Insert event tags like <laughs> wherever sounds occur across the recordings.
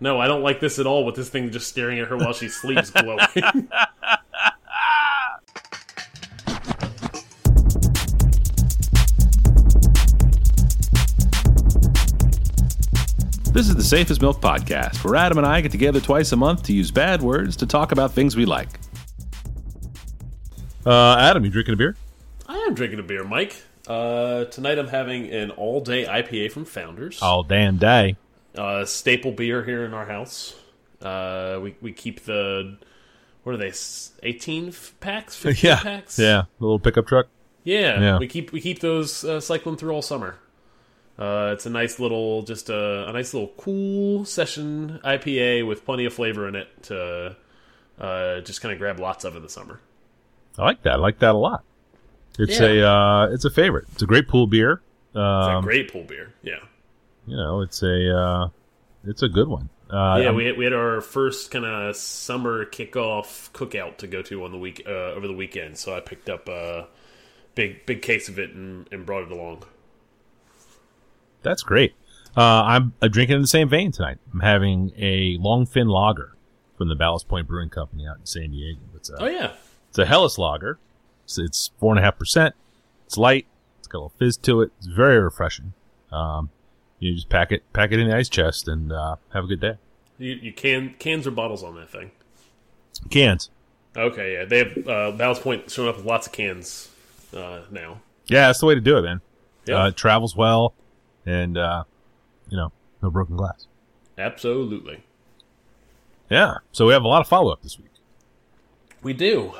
No, I don't like this at all. With this thing just staring at her while she sleeps, <laughs> glowing. This is the Safe As Milk Podcast, where Adam and I get together twice a month to use bad words to talk about things we like. Uh, Adam, you drinking a beer? I am drinking a beer, Mike. Uh, tonight I'm having an all-day IPA from Founders. All damn day. Uh, staple beer here in our house. Uh, we we keep the what are they? Eighteen packs, <laughs> fifteen Yeah, packs. yeah, a little pickup truck. yeah, Yeah. We keep we keep those uh, cycling through all summer. Uh, it's a nice little, just a, a nice little cool session IPA with plenty of flavor in it to uh, just kind of grab lots of in the summer. I like that. I like that a lot. It's Yeah. a uh, it's a favorite. It's a great pool beer. It's Um, a great pool beer. Yeah. You know, it's a uh, it's a good one. Uh, yeah, I'm- we had, we had our first kind of summer kickoff cookout to go to on the week uh, over the weekend, so I picked up a big big case of it and, and brought it along. That's great. Uh, I'm uh, drinking in the same vein tonight. I'm having a Longfin Lager from the Ballast Point Brewing Company out in San Diego. It's a, Oh yeah, it's a Helles Lager. It's, it's four and a half percent. It's light. It's got a little fizz to it. It's very refreshing. Um, you just pack it, pack it in the ice chest, and uh, have a good day. you, you can cans or bottles on that thing. Cans. Okay, yeah, they have uh, Ballast Point showing up with lots of cans uh, now. Yeah, that's the way to do it, man. Yeah. Uh, it travels well, and uh, you know, no broken glass. Absolutely, Yeah. So we have a lot of follow up this week. we do.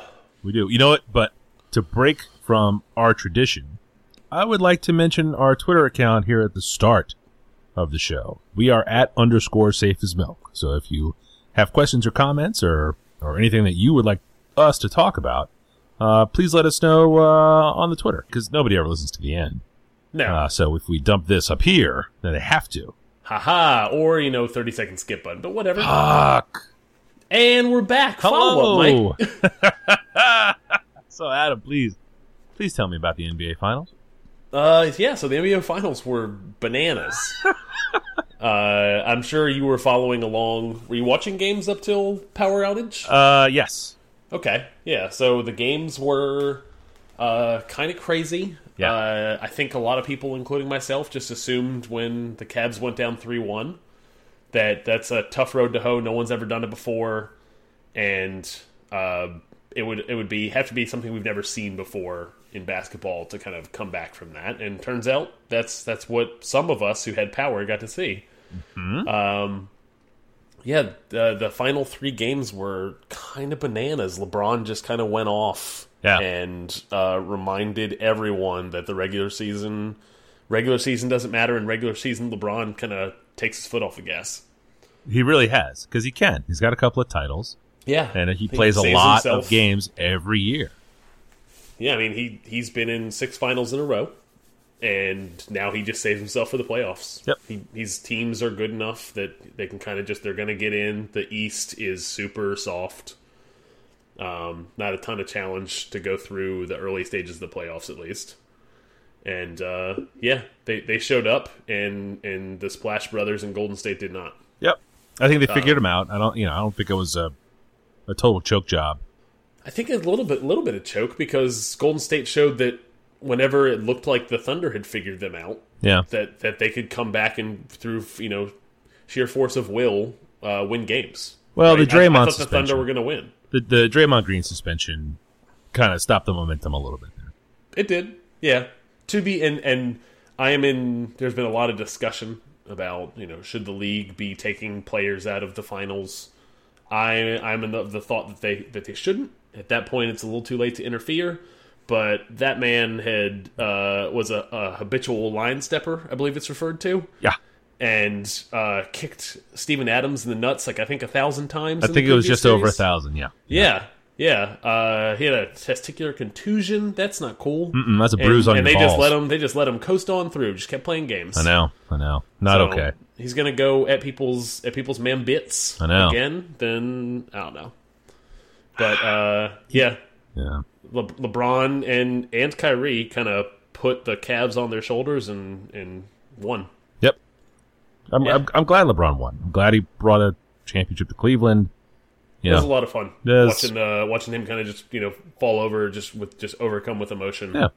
We do. You know what? But to break from our tradition, I would like to mention our Twitter account here at the start of the show. We are at underscore safe as milk. So if you have questions or comments or, or anything that you would like us to talk about, uh, please let us know uh, on the Twitter because nobody ever listens to the end. No, Uh, so if we dump this up here, then they have to. haha, or you know, thirty second skip button, but whatever. Fuck. and we're back. Follow up, Mike. <laughs> <laughs> So Adam, please, please tell me about the NBA Finals. Uh, yeah. So the NBA finals were bananas. <laughs> uh, I'm sure you were following along. Were you watching games up till power outage? Uh, yes. Okay, yeah. So the games were uh, kind of crazy. Yeah. Uh, I think a lot of people, including myself, just assumed when the Cavs went down three one that that's a tough road to hoe. No one's ever done it before, and uh, it would it would be have to be something we've never seen before in basketball to kind of come back from that. And turns out that's that's what some of us who had power got to see. Um, yeah, the the final three games were kind of bananas. LeBron just kind of went off Yeah. and uh, reminded everyone that the regular season regular season doesn't matter. In regular season, LeBron kind of takes his foot off the gas. He really has because he can. He's got a couple of titles, Yeah, and he plays a lot himself. of games every year. Yeah, I mean he he's been in six finals in a row, and now he just saves himself for the playoffs. Yep. he, his teams are good enough that they can kind of just they're going to get in. The East is super soft. Um, not a ton of challenge to go through the early stages of the playoffs, at least. And uh, yeah, they, they showed up, and and the Splash Brothers and Golden State did not. Yep, I think they Uh, figured him out. I don't, you know, I don't think it was a a total choke job. I think a little bit, little bit of choke because Golden State showed that whenever it looked like the Thunder had figured them out, Yeah, that that they could come back and through you know sheer force of will uh, win games. Well, the I- I, Draymond thought the. Thunder were going to win. the the Draymond Green suspension kind of stopped the momentum a little bit there. It did, yeah. To be and and I am in. There's been a lot of discussion about you know should the league be taking players out of the finals. I I'm in the, the thought that they that they shouldn't. At that point, it's a little too late to interfere. But that man had uh, was a, a habitual line stepper, I believe it's referred to. Yeah, and uh, kicked Steven Adams in the nuts like I think a thousand times. I in think it was just over a thousand. Yeah, Yeah, yeah. Uh, he had a testicular contusion. That's not cool. Mm, that's a And- bruise on and they balls. just let him. They just let him coast on through. Just kept playing games. I know, I know, not So, okay. He's gonna go at people's at people's man bits I know. again. Then I don't know. But uh, yeah, Yeah, Le- LeBron and and Kyrie kind of put the Cavs on their shoulders and and won. yep. I'm, Yeah. I'm I'm glad LeBron won. I'm glad he brought a championship to Cleveland. It was a lot of fun Yes. watching uh, watching him kind of just you know fall over, just with just overcome with emotion Yeah.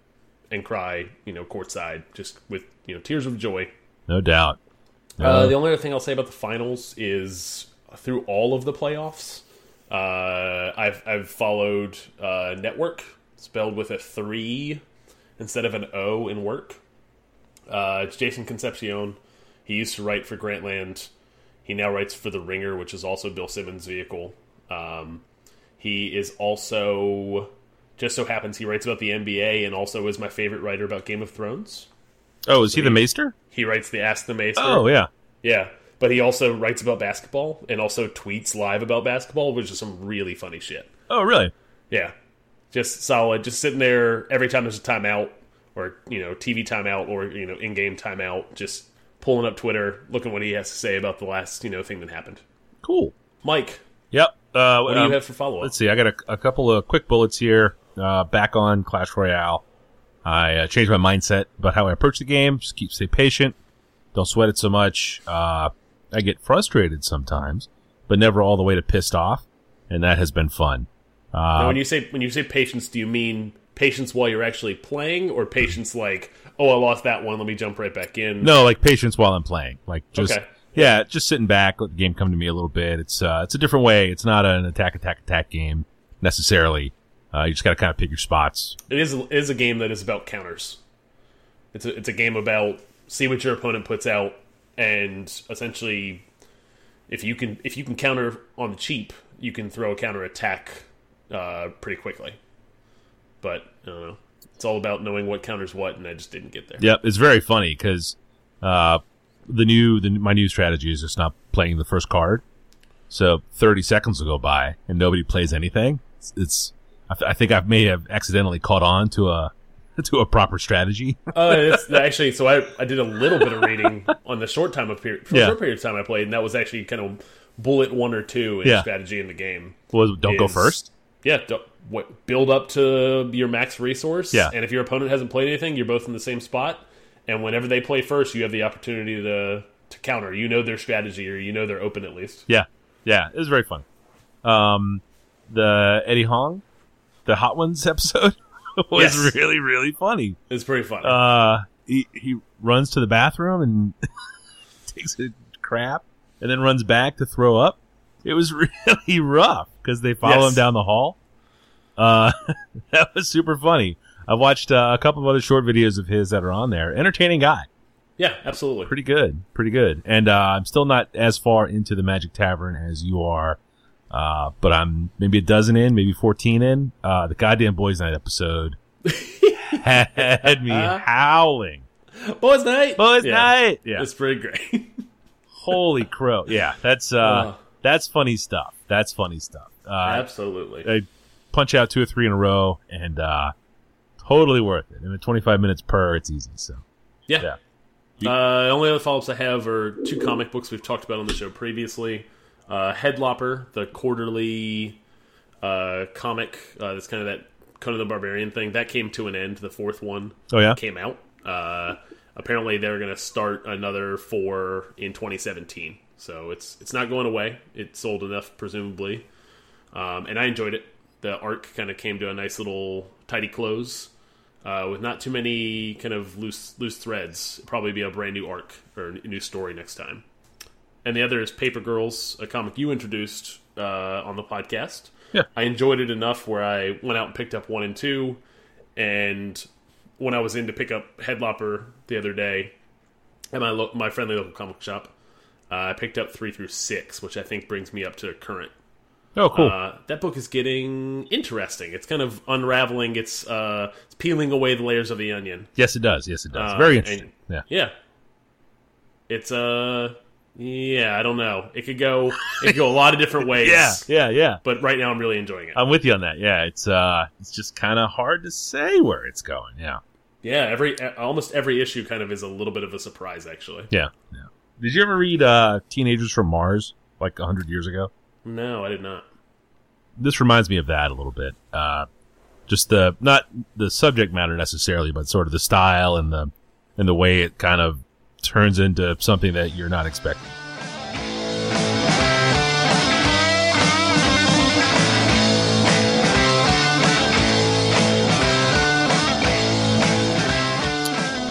and cry, you know, courtside, just with you know tears of joy. no doubt. Uh, the only other thing I'll say about the finals is through all of the playoffs, uh, I've I've followed uh, Network spelled with a three instead of an O in work. Uh, it's Jason Concepcion. He used to write for Grantland. He now writes for The Ringer, which is also Bill Simmons' vehicle. Um, he is also just so happens he writes about the NBA and also is my favorite writer about Game of Thrones. oh, is he the Maester? He writes the Ask the Maester. Oh yeah. Yeah, but he also writes about basketball and also tweets live about basketball, which is some really funny shit. Oh really? Yeah, just solid. Just sitting there every time there's a timeout or you know TV timeout or you know in-game timeout, just pulling up Twitter, looking what he has to say about the last you know thing that happened. Cool. Mike, Yep. Uh, what do you have for follow up? Let's see. I got a, a couple of quick bullets here. Uh, back on Clash Royale. I uh, changed my mindset about how I approach the game. Just keep stay patient. Don't sweat it so much. Uh, I get frustrated sometimes, but never all the way to pissed off, and that has been fun. Now, Uh, when you say when you say patience, do you mean patience while you're actually playing, or patience like, oh, I lost that one, let me jump right back in? no, like patience while I'm playing. Like just Okay. yeah, just sitting back, let the game come to me a little bit. It's uh, it's a different way. It's not an attack, attack, attack game necessarily. Uh, you just got to kind of pick your spots. It is it is a game that is about counters. It's a, it's a game about see what your opponent puts out, and essentially, if you can if you can counter on the cheap, you can throw a counter attack uh, pretty quickly. But I don't know. It's all about knowing what counters what, and I just didn't get there. Yep, it's very funny because uh, the new the my new strategy is just not playing the first card. So thirty seconds will go by and nobody plays anything. It's, it's I, th- I think I may have accidentally caught on to a <laughs> to a proper strategy. uh, it's, actually, so I, I did a little bit of reading <laughs> on the short time of period, for Yeah. short period of time I played, and that was actually kind of bullet one or two in Yeah. strategy in the game. Was don't go first. Yeah, don't, what, build up to your max resource. Yeah. and if your opponent hasn't played anything, you're both in the same spot. And whenever they play first, you have the opportunity to to counter. You know their strategy, or you know they're open at least. Yeah, yeah, it was very fun. Um, the Eddie Huang, the Hot Ones <laughs> episode <laughs> was Yes. really really funny. It's pretty fun. uh, he he runs to the bathroom and <laughs> takes a crap, and then runs back to throw up. It was <laughs> really rough because they follow Yes. him down the hall. Uh, that was super funny. I've watched uh, a couple of other short videos of his that are on there. Entertaining guy, yeah, absolutely. pretty good, pretty good. And uh, I'm still not as far into the Magic Tavern as you are, uh, but I'm maybe a dozen in, maybe 14 in. Uh, the goddamn Boys Night episode <laughs> had me howling. Boys' night. Boys Yeah. Night. Yeah. It's pretty great. <laughs> Holy crow. Yeah. That's uh Uh. that's funny stuff. That's funny stuff. Uh absolutely. I punch out two or three in a row and uh totally worth it. And at 25 minutes per, it's easy. So Yeah. yeah. Uh, the only other follow ups I have are two comic books we've talked about on the show previously. Uh, Headlopper, the quarterly uh, comic uh, that's kind of that Conan the Barbarian thing, that came to an end. The fourth one Oh yeah. came out. Uh, apparently, they're going to start another four in 2017. So it's it's not going away. It sold enough, presumably, um, and I enjoyed it. The arc kind of came to a nice little tidy close uh, with not too many kind of loose loose threads. It'll probably be a brand new arc or a new story next time. And the other is Paper Girls, a comic you introduced uh, on the podcast. Yeah. I enjoyed it enough where I went out and picked up one and two, and when I was in to pick up Headlopper the other day at my lo- my friendly local comic shop, uh, I picked up three through six, which I think brings me up to current. Oh cool. Uh, that book is getting interesting. It's kind of unraveling. It's uh, it's peeling away the layers of the onion. yes it does. Yes it does. uh, Very interesting. and- yeah. Yeah, it's uh, yeah. I don't know. It could go. It could go a lot of different <laughs> ways. Yeah. Yeah, yeah. But right now, I'm really enjoying it. I'm with you on that. Yeah, it's uh it's just kind of hard to say where it's going. Yeah. yeah. Every almost every issue kind of is a little bit of a surprise. Actually, Yeah. Yeah. Did you ever read uh Teenagers from Mars like 100 years ago? no, I did not. this reminds me of that a little bit. Uh, just the not the subject matter necessarily, but sort of the style and the and the way it kind of turns into something that you're not expecting.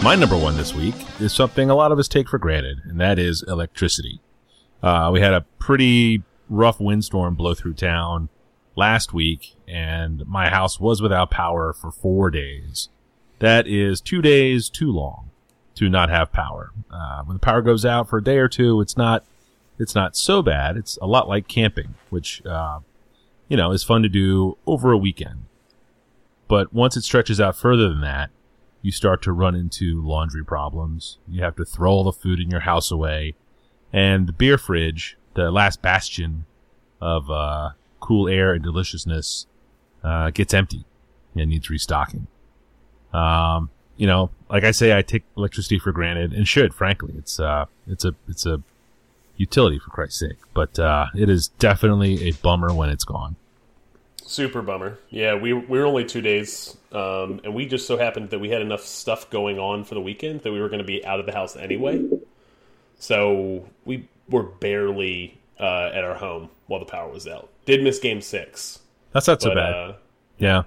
My number one this week is something a lot of us take for granted, and that is electricity. Uh, we had a pretty rough windstorm blow through town last week, and my house was without power for four days. That is two days too long to not have power. Uh, when the power goes out for a day or two, it's not it's not so bad. It's a lot like camping, which uh, you know is fun to do over a weekend. But once it stretches out further than that, you start to run into laundry problems. You have to throw all the food in your house away, and the beer fridge, the last bastion of uh, cool air and deliciousness, uh, gets empty and needs restocking. Um, you know, like I say, I take electricity for granted and should, frankly. It's uh, it's a it's a utility for Christ's sake, but uh, it is definitely a bummer when it's gone. Super bummer. Yeah, we we were only two days, um, and we just so happened that we had enough stuff going on for the weekend that we were going to be out of the house anyway. So we were barely uh, at our home while the power was out. Did miss Game Six. That's not so but, bad. Uh, Yeah.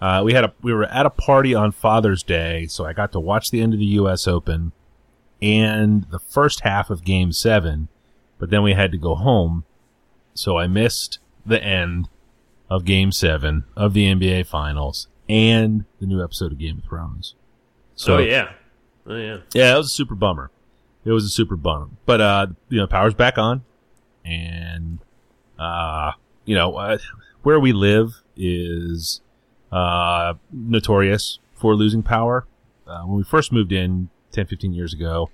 Uh, we had a we were at a party on Father's Day, so I got to watch the end of the U.S. Open and the first half of Game Seven, but then we had to go home, so I missed the end of Game Seven of the NBA Finals and the new episode of Game of Thrones. So oh yeah, oh yeah. yeah, it was a super bummer. It was a super bummer. But uh, you know, power's back on, and uh, you know, uh, where we live is uh notorious for losing power. Uh, when we first moved in 10, 15 years ago,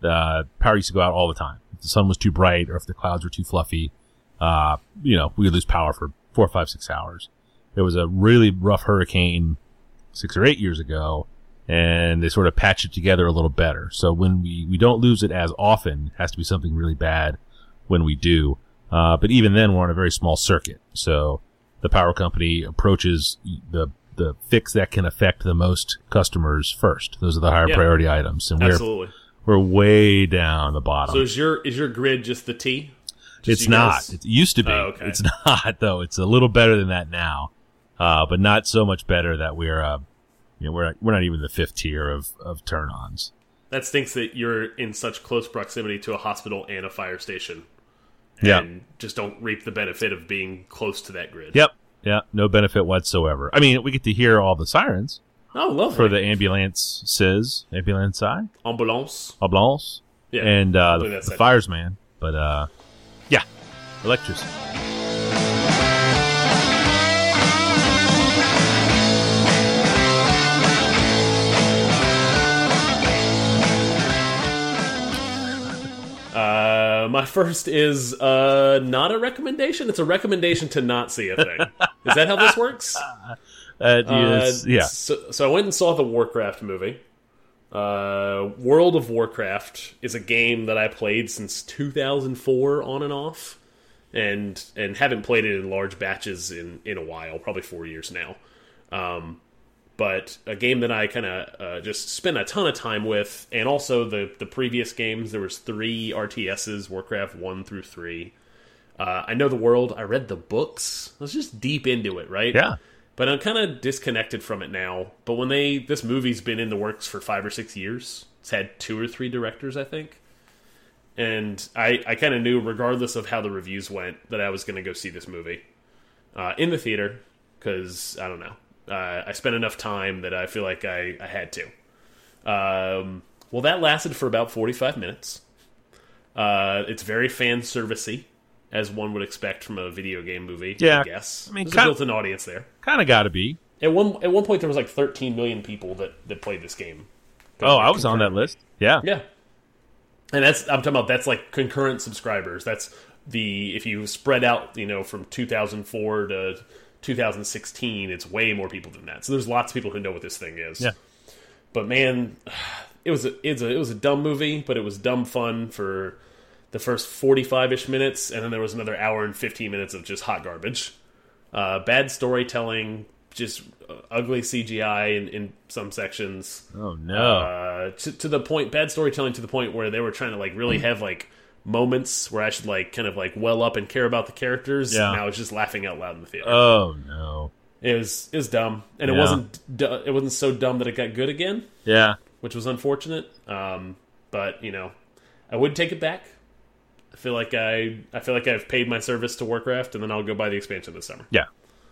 the power used to go out all the time. If the sun was too bright or if the clouds were too fluffy, uh, you know, we would lose power for four, five, six hours. There was a really rough hurricane six or eight years ago, and they sort of patched it together a little better. So when we, we don't lose it as often, it has to be something really bad when we do. Uh, but even then, we're on a very small circuit. So the power company approaches the the fix that can affect the most customers first. Those are the higher Yeah. priority items, and we're Absolutely. we're way down the bottom. So is your is your grid just the T? Just it's not. guys? It used to be. Oh, okay. It's <laughs> not though. It's a little better than that now, uh, but not so much better that we're uh, you know we're we're not even the fifth tier of of turn ons. That stinks that you're in such close proximity to a hospital and a fire station. Yeah. And just don't reap the benefit of being close to that grid. Yep. Yeah. No benefit whatsoever. I mean, we get to hear all the sirens Oh, lovely. for the ambulance says ambulance I ambulance. ambulance Yeah. and uh, the, the it. firesman. But uh, yeah, electricity. Uh, my first is uh, not a recommendation. It's a recommendation to not see a thing. is that how this works? <laughs> Uh, yes, Uh, yeah. So, so I went and saw the Warcraft movie. Uh, World of Warcraft is a game that I played since 2004 on and off, and and haven't played it in large batches in in a while, probably four years now. Um, but a game that I kind of uh, just spent a ton of time with, and also the the previous games. There was three RTSs, Warcraft one through three. Uh, I know the world. I read the books. I was just deep into it, right? Yeah. But I'm kind of disconnected from it now. But when they this movie's been in the works for five or six years, it's had two or three directors, I think. And I, I kind of knew, regardless of how the reviews went, that I was going to go see this movie uh, in the theater because I don't know. Uh, I spent enough time that I feel like I, I had to. Um, well, that lasted for about 45 minutes. Uh, it's very fan servicey, as one would expect from a video game movie. Yeah. I guess. I mean, there's a built-in audience there. Kind of got to be. At one at one point, there was like 13 million people that that played this game. Oh, I was on that list. Yeah. Yeah, and that's I'm talking about that's like concurrent subscribers. That's the if you spread out, you know, from 2004 to 2016, it's way more people than that. So there's lots of people who know what this thing is. Yeah. But man, it was a, it's a it was a dumb movie, but it was dumb fun for the first 45 ish minutes, and then there was another hour and 15 minutes of just hot garbage. Uh, bad storytelling, just ugly CGI in, in some sections. Oh no. Uh, to, to the point, bad storytelling to the point where they were trying to like really have like moments where I should like kind of like well up and care about the characters. Yeah. And I was just laughing out loud in the theater. oh no. it was it was dumb, and it wasn't it wasn't so dumb that it got good again, Yeah. which was unfortunate. Um, but you know, I would take it back. I feel like I I feel like I've paid my service to Warcraft, and then I'll go buy the expansion this summer. Yeah.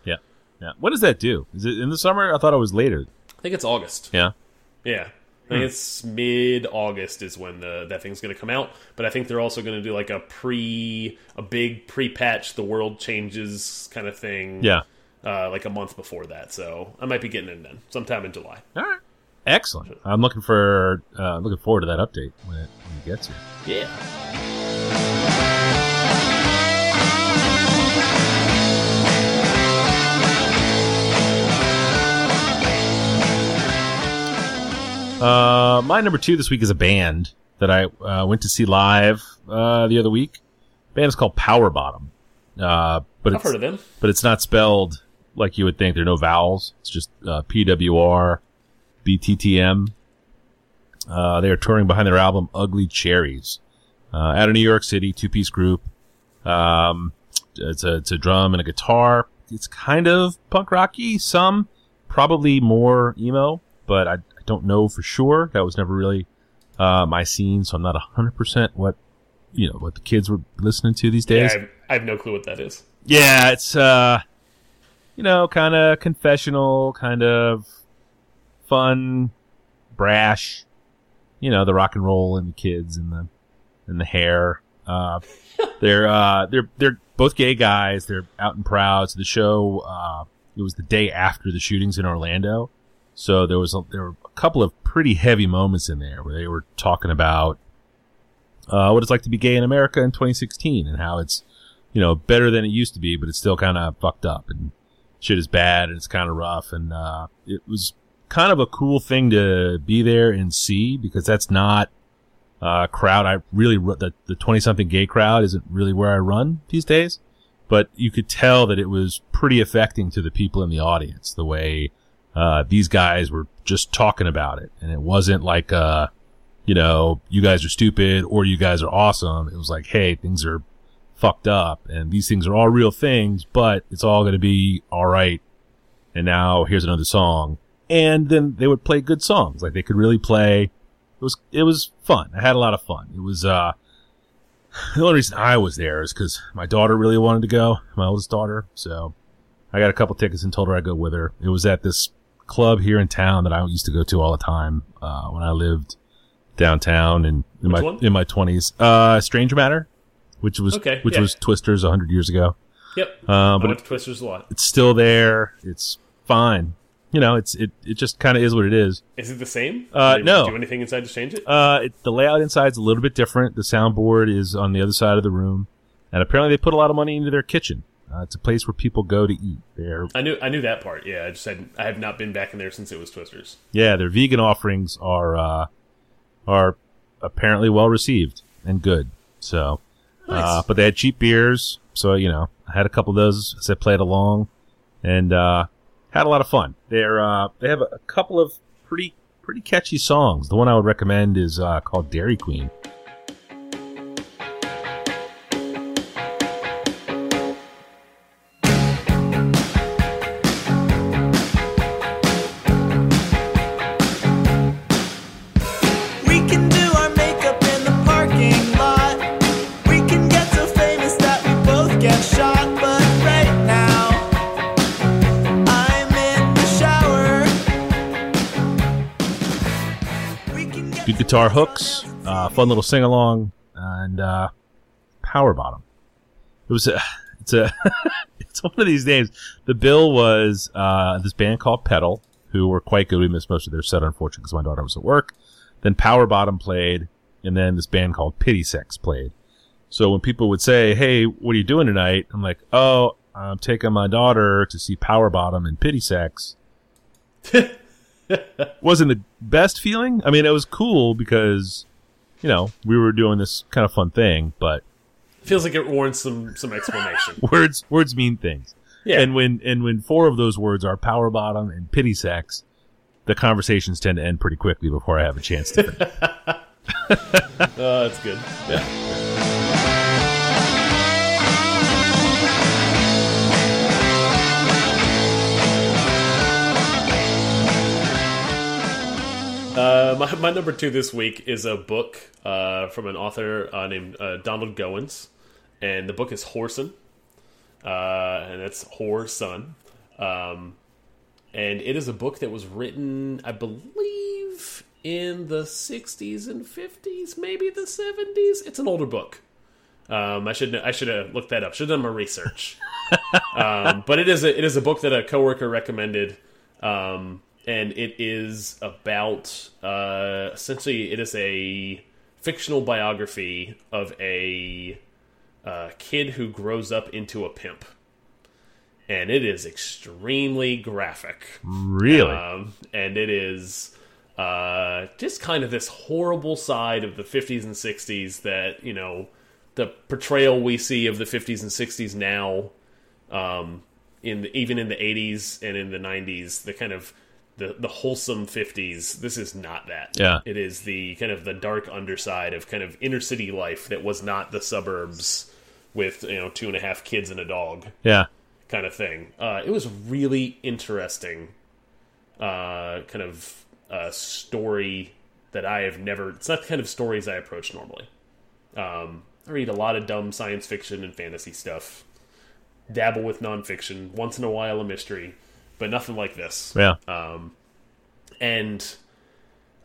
Yeah. Yeah. What does that do? Is it in the summer? I thought it was later. I think it's August. Yeah. Yeah. I think it's mid August is when the that thing's going to come out, but I think they're also going to do like a pre a big pre patch the world changes kind of thing. Yeah. uh, like a month before that, so I might be getting it then sometime in July. All right. Excellent. I'm looking for uh, looking forward to that update when it, when it gets here. Yeah, Uh, my number two this week is a band that I uh, went to see live uh, the other week. band is called Power Bottom, uh, but I've it's heard of them. but it's not spelled like you would think. There are no vowels. It's just uh, P W R B T T M. Uh, they are touring behind their album Ugly Cherries uh, out of New York City, two piece group. Um, it's a it's a drum and a guitar. It's kind of punk rocky, some probably more emo, but I don't know for sure. That was never really uh, my scene, so I'm not hundred percent what you know what the kids were listening to these Yeah, days. I have, I have no clue what that is. Yeah, it's uh you know, kind of confessional, kind of fun, brash. You know, the rock and roll and the kids and the and the hair. Uh <laughs> they're uh they're they're both gay guys. They're out and proud. So the show uh it was the day after the shootings in Orlando. So there was a, there were couple of pretty heavy moments in there where they were talking about uh, what it's like to be gay in America in 2016 and how it's you know, better than it used to be, but it's still kind of fucked up and shit is bad and it's kind of rough. And, uh, it was kind of a cool thing to be there and see because that's not a crowd I really, the, the 20 something gay crowd isn't really where I run these days, but you could tell that it was pretty affecting to the people in the audience, the way, uh, these guys were just talking about it. And it wasn't like, uh, you know, you guys are stupid or you guys are awesome. It was like, hey, things are fucked up and these things are all real things, but it's all going to be all right. And now here's another song. And then they would play good songs. Like they could really play. It was, it was fun. I had a lot of fun. It was, uh, the only reason I was there is because my daughter really wanted to go, my oldest daughter. So I got a couple tickets and told her I'd go with her. It was at this club here in town that I used to go to all the time, uh, when I lived downtown and in Which my, one? in my twenties. Uh, Strange Matter which was Okay, which yeah. was Twisters a hundred years ago. Yep, Uh, I but went it, to Twisters a lot. it's still there. It's fine. You know, it's it it just kind of is what it is. Is it the same? Uh, no. Do anything inside to change it? Uh, it, the layout inside's a little bit different. The soundboard is on the other side of the room, and apparently they put a lot of money into their kitchen. Uh, it's a place where people go to eat. They're I knew I knew that part. Yeah, I just had I have not been back in there since it was Twisters. yeah, their vegan offerings are uh, are apparently well received and good. So, uh, but they had cheap beers, so you know I had a couple of those as I played along, and uh, had a lot of fun. They're uh, they have a, a couple of pretty pretty catchy songs. The one I would recommend is uh, called Dairy Queen. Hooks, uh, fun little sing along, and uh, power bottom. It was a, it's a, <laughs> it's one of these names. The bill was uh, this band called Petal, who were quite good. We missed most of their set, unfortunately, because my daughter was at work. Then Power Bottom played, and then this band called Pity Sex played. So when people would say, "Hey, what are you doing tonight?" I'm like, "Oh, I'm taking my daughter to see Power Bottom and Pity Sex." <laughs> Wasn't the best feeling. I mean, it was cool because, you know, we were doing this kind of fun thing, but Feels like it warrants some some explanation. <laughs> words words mean things. Yeah. And when and when four of those words are power bottom and pity sex, the conversations tend to end pretty quickly before I have a chance to. Uh, <laughs> that's good. <laughs> Uh, my, my number two this week is a book uh, from an author uh, named uh, Donald Goines, and the book is Whoreson, uh, and it's Whoreson. Um, and it is a book that was written, I believe, in the 60s and 50s, maybe the 70s. It's an older book. Um, I should I should have looked that up. Should have done my research. <laughs> um, but it is a it is a book that a coworker recommended, um, and it is about uh, essentially it is a fictional biography of a uh, kid who grows up into a pimp, and it is extremely graphic. really? Um, and it is uh, just kind of this horrible side of the 50s and 60s that, you know, the portrayal we see of the 50s and 60s now, um, in the, even in the 80s and in the 90s, the kind of the, the wholesome 50s, this is not that. Yeah. It is the kind of the dark underside of kind of inner city life that was not the suburbs with, you know, two and a half kids and a dog yeah. kind of thing. Uh, it was really interesting, uh, kind of uh, story that I have never. It's not the kind of stories I approach normally. Um, I read a lot of dumb science fiction and fantasy stuff. Dabble with nonfiction once in a while, a mystery, but nothing like this Yeah. and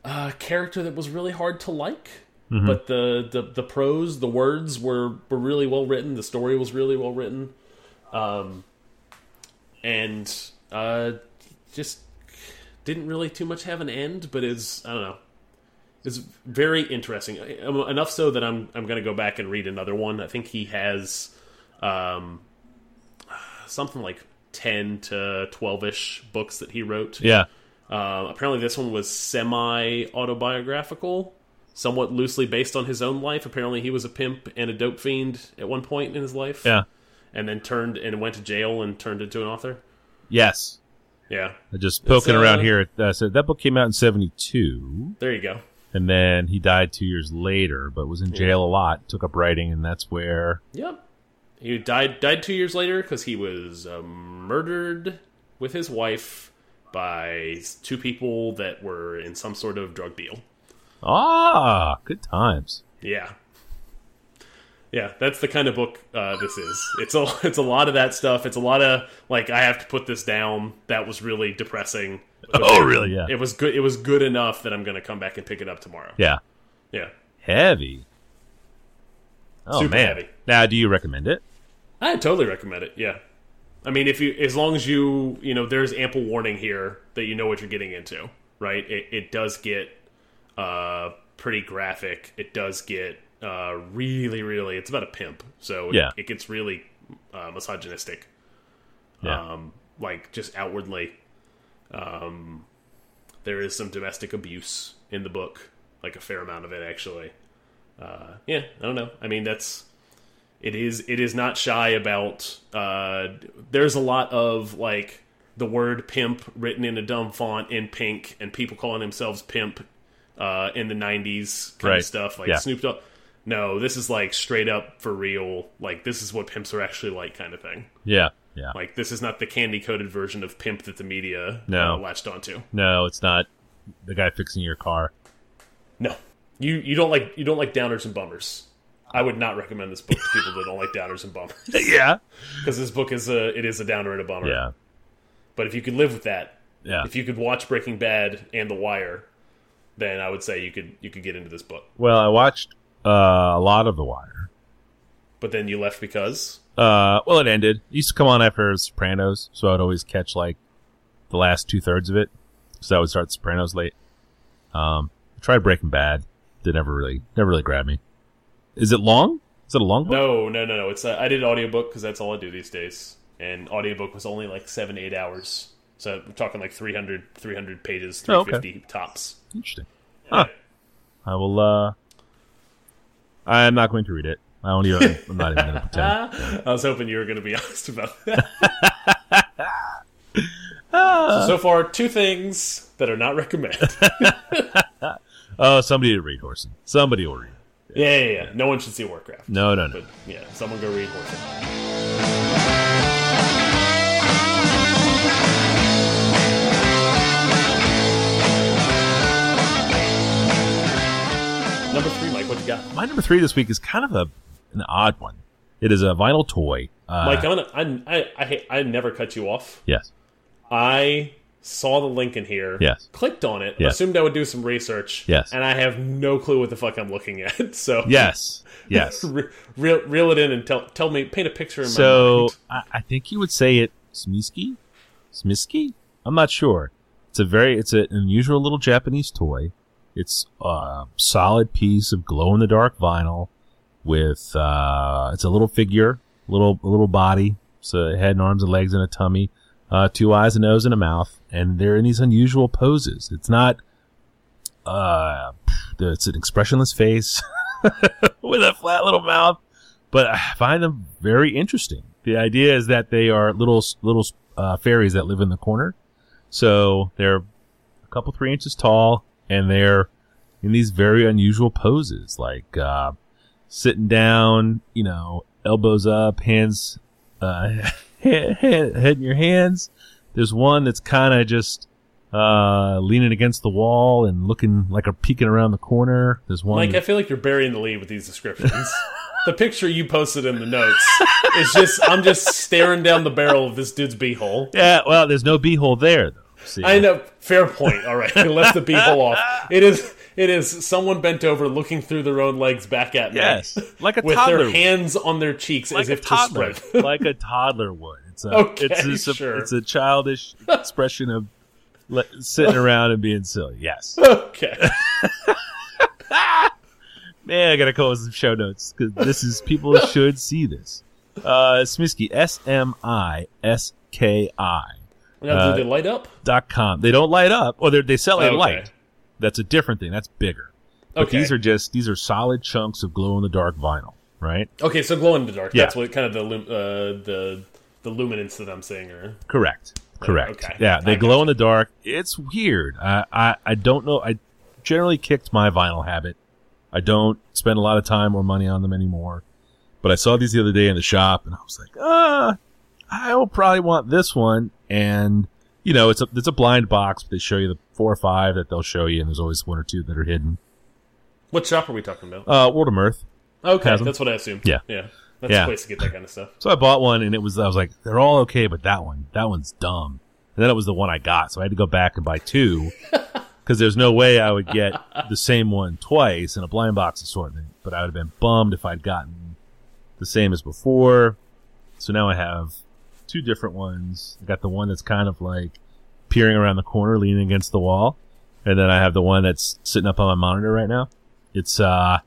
a character that was really hard to like. But the, the the prose, the words were were really well written. The story was really well written, um, and uh, just didn't really too much have an end. But is I don't know, is very interesting Um, enough so that I'm I'm going to go back and read another one. I think he has um, something like ten to twelve ish books that he wrote. Yeah. Uh, apparently, this one was semi autobiographical, somewhat loosely based on his own life. Apparently, he was a pimp and a dope fiend at one point in his life. Yeah. And then turned and went to jail and turned into an author. Yes. Yeah. I just poking uh, around here. Uh, so that book came out in '72, There you go. and then he died two years later, but was in jail a lot. Took up writing, and that's where. Yep. He died died two years later because he was uh, murdered with his wife by two people that were in some sort of drug deal. Ah, good times. Yeah. Yeah, that's the kind of book uh, this is. It's a <laughs> it's a lot of that stuff. It's a lot of like I have to put this down. That was really depressing. Oh, really? Yeah. It was good. It was good enough that I'm going to come back and pick it up tomorrow. Yeah. Yeah. Heavy. Oh Super man. heavy. Now, do you recommend it? I totally recommend it. Yeah. I mean, if you as long as you you know, there's ample warning here that you know what you're getting into, right? It, it does get uh pretty graphic. It does get uh really really. It's about a pimp, so it- Yeah. it, gets really uh, misogynistic. Yeah. Um, like just outwardly. Um, there is some domestic abuse in the book, like a fair amount of it actually. Uh, yeah, I don't know. I mean, that's it is it is not shy about. Uh, there's a lot of like the word pimp written in a dumb font in pink, and people calling themselves pimp uh, in the '90s kind Right. of stuff, like Yeah. Snoop Dogg. No, this is like straight up for real. Like this is what pimps are actually like, kind of thing. Yeah. Yeah. Like this is not the candy coated version of pimp that the media No. uh, latched onto. No, it's not the guy fixing your car. No, you you don't like you don't like downers and bummers. I would not recommend this book to people that don't like downers and bummers <laughs> yeah. because this book is a it is a downer and a bummer. Yeah. But if you could live with that, Yeah. if you could watch Breaking Bad and The Wire, then I would say you could you could get into this book. Well, I watched uh, a lot of The Wire. But then you left because Uh, well, it ended. It used to come on after Sopranos, so I'd always catch like the last two thirds of it. So I would start Sopranos late. Um, I tried Breaking Bad. Did never really, never really grab me. Is it long? Is it a long book? no no no no it's a, I did audiobook because that's all I do these days, and audiobook was only like seven eight hours. So we're talking like 300, 300 pages, Oh, three okay. tops. Interesting. Huh. I will. uh I'm not going to read it. I don't even. Uh, <laughs> I'm not even going to pretend. I was hoping you were going to be <laughs> honest about that. <laughs> Ah. so, so far, two things that are not recommended. Oh, somebody to read Whoreson. Somebody will read. Yeah, yeah, yeah. No one should see Warcraft. No, no, no. But yeah, someone go read Warcraft. Number three, Mike, what you got? My number three this week is kind of a an odd one. It is a vinyl toy. Uh, Mike, I'm gonna, I, I, I, I never cut you off. Yes. I saw the link in here. Yes. Clicked on it. Yes. Assumed I would do some research. Yes. And I have no clue what the fuck I'm looking at. <laughs> So Yes. Yes. <laughs> re- reel, reel it in and tell tell me paint a picture in my So mind. I, I think you would say it Smiski? Smiski? I'm not sure. It's a very it's an unusual little Japanese toy. It's a solid piece of glow in the dark vinyl with uh it's a little figure, little a little body, so head and arms and legs and a tummy, uh two eyes, a nose and a mouth, and they're in these unusual poses. It's not uh it's an expressionless face <laughs> with a flat little mouth but I find them very interesting. The idea is that they are little little uh, fairies that live in the corner, so they're a couple three inches tall, and they're in these very unusual poses, like uh, sitting down, you know, elbows up, hands, uh, <laughs> head, head, head in your hands. There's one that's kind of just uh, leaning against the wall and looking like a peeking around the corner. There's one. Mike, I feel like you're burying the lead with these descriptions. <laughs> the picture you posted in the notes is just I'm just staring down the barrel of this dude's beehole. yeah, well, there's no beehole there though. See? I know. Fair point. All right, <laughs> we left the beehole off. It is. It is someone bent over, looking through their own legs back at me. Yes, like a <laughs> with toddler, their hands on their cheeks like as if to spread. <laughs> like a toddler would. It's a, <laughs> Okay, it's a, sure. it's a childish expression of sitting around and being silly. Yes, okay. man, I gotta come up with some show notes because this is people should see this. Uh, Smiski, S M I S K I Uh, do they light up? dot com. They don't light up, or they they sell a Okay. light. That's a different thing. That's bigger. But Okay. these are just these are solid chunks of glow in the dark vinyl, right? Okay, so glow in the dark. Yeah. That's what kind of the uh, the the luminance that I'm seeing. Or Correct. Correct. Okay. Yeah, they I glow in the dark. It's weird. I, I I don't know. I generally kicked my vinyl habit. I don't spend a lot of time or money on them anymore. But I saw these the other day in the shop, and I was like, ah, I will probably want this one. And you know, it's a it's a blind box. But they show you the four or five that they'll show you, and there's always one or two that are hidden. what shop are we talking about? Uh, World of Mirth. Okay, that's what I assumed. Yeah. yeah. That's Yeah. a place to get that kind of stuff. So I bought one, and it was I was like, they're all okay, but that one, that one's dumb. And then it was the one I got, so I had to go back and buy two <laughs> because there's no way I would get the same one twice in a blind box assortment. But I would have been bummed if I'd gotten the same as before. So now I have two different ones. I got the one that's kind of like peering around the corner, leaning against the wall, and then I have the one that's sitting up on my monitor right now. It's uh,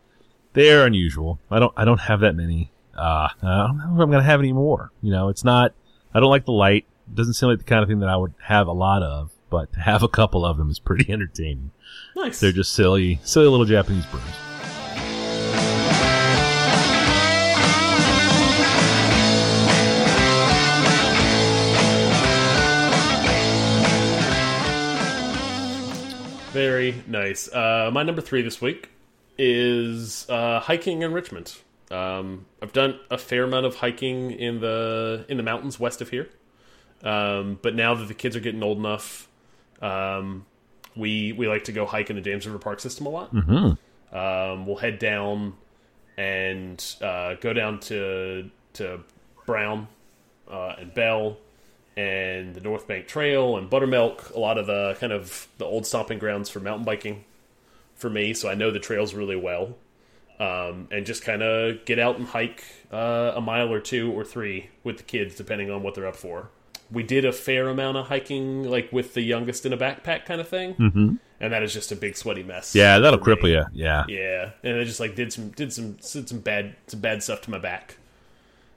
they're unusual. I don't I don't have that many. Uh, I don't know if I'm gonna have any more. You know, it's not. I don't like the light. It doesn't seem like the kind of thing that I would have a lot of. But to have a couple of them is pretty <laughs> entertaining. Nice. They're just silly, silly little Japanese bros. Nice. Uh, my number three this week is uh, hiking in Richmond. Um, I've done a fair amount of hiking in the in the mountains west of here, um, but now that the kids are getting old enough, um, we we like to go hike in the James River Park system a lot. Mm-hmm. Um, we'll head down and uh, go down to to Brown uh, and Bell and the North Bank Trail and Buttermilk. A lot of the kind of the old stomping grounds for mountain biking for me, so I know the trails really well. Um, and just kind of get out and hike uh, a mile or two or three with the kids, depending on what they're up for. We did a fair amount of hiking, like with the youngest in a backpack kind of thing, Mm-hmm. and that is just a big sweaty mess. Yeah, that'll for me. cripple you. Yeah. Yeah, and I just like did some did some did some bad some bad stuff to my back.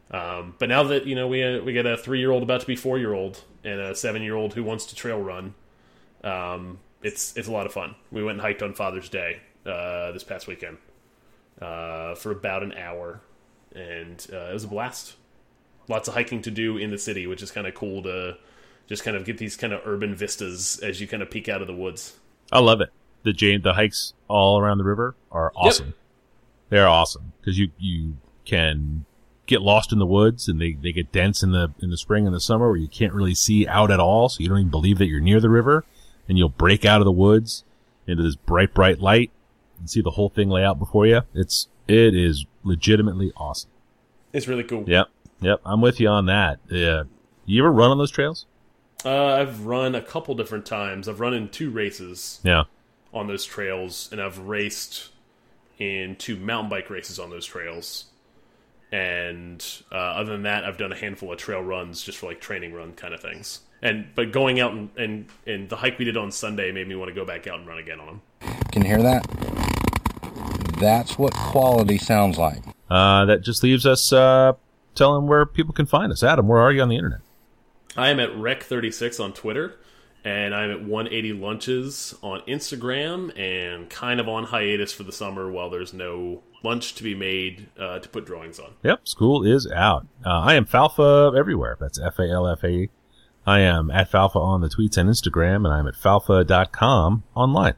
Um, but now that you know we uh, we got a three year old about to be four year old and a seven year old who wants to trail run, um, it's it's a lot of fun. We went and hiked on Father's Day uh, this past weekend uh, for about an hour, and uh, it was a blast. Lots of hiking to do in the city, which is kind of cool to just kind of get these kind of urban vistas as you kind of peek out of the woods. I love it. The Jane, the hikes all around the river are awesome. They're awesome because you you can get lost in the woods and they, they get dense in the in the spring and the summer where you can't really see out at all, so you don't even believe that you're near the river, and you'll break out of the woods into this bright bright light and see the whole thing lay out before you. It's it is legitimately awesome. It's really cool. Yep, yep, I'm with you on that. Yeah, you ever run on those trails? Uh, I've run a couple different times. I've run in two races Yeah. on those trails, and I've raced in two mountain bike races on those trails. And uh, other than that, I've done a handful of trail runs just for like training run kind of things. And but going out and and, and the hike we did on Sunday made me want to go back out and run again on them. Can you hear that? That's what quality sounds like. Uh, that just leaves us uh, telling where people can find us. Adam, where are you on the internet? I am at Rec36 on Twitter, and I'm at 180 Lunches on Instagram, and kind of on hiatus for the summer while there's no lunch to be made uh, to put drawings on. Yep, school is out. Uh, I am Falfa everywhere. That's F A L F A. I am at Falfa on the tweets and Instagram, and I'm at falfa.com online.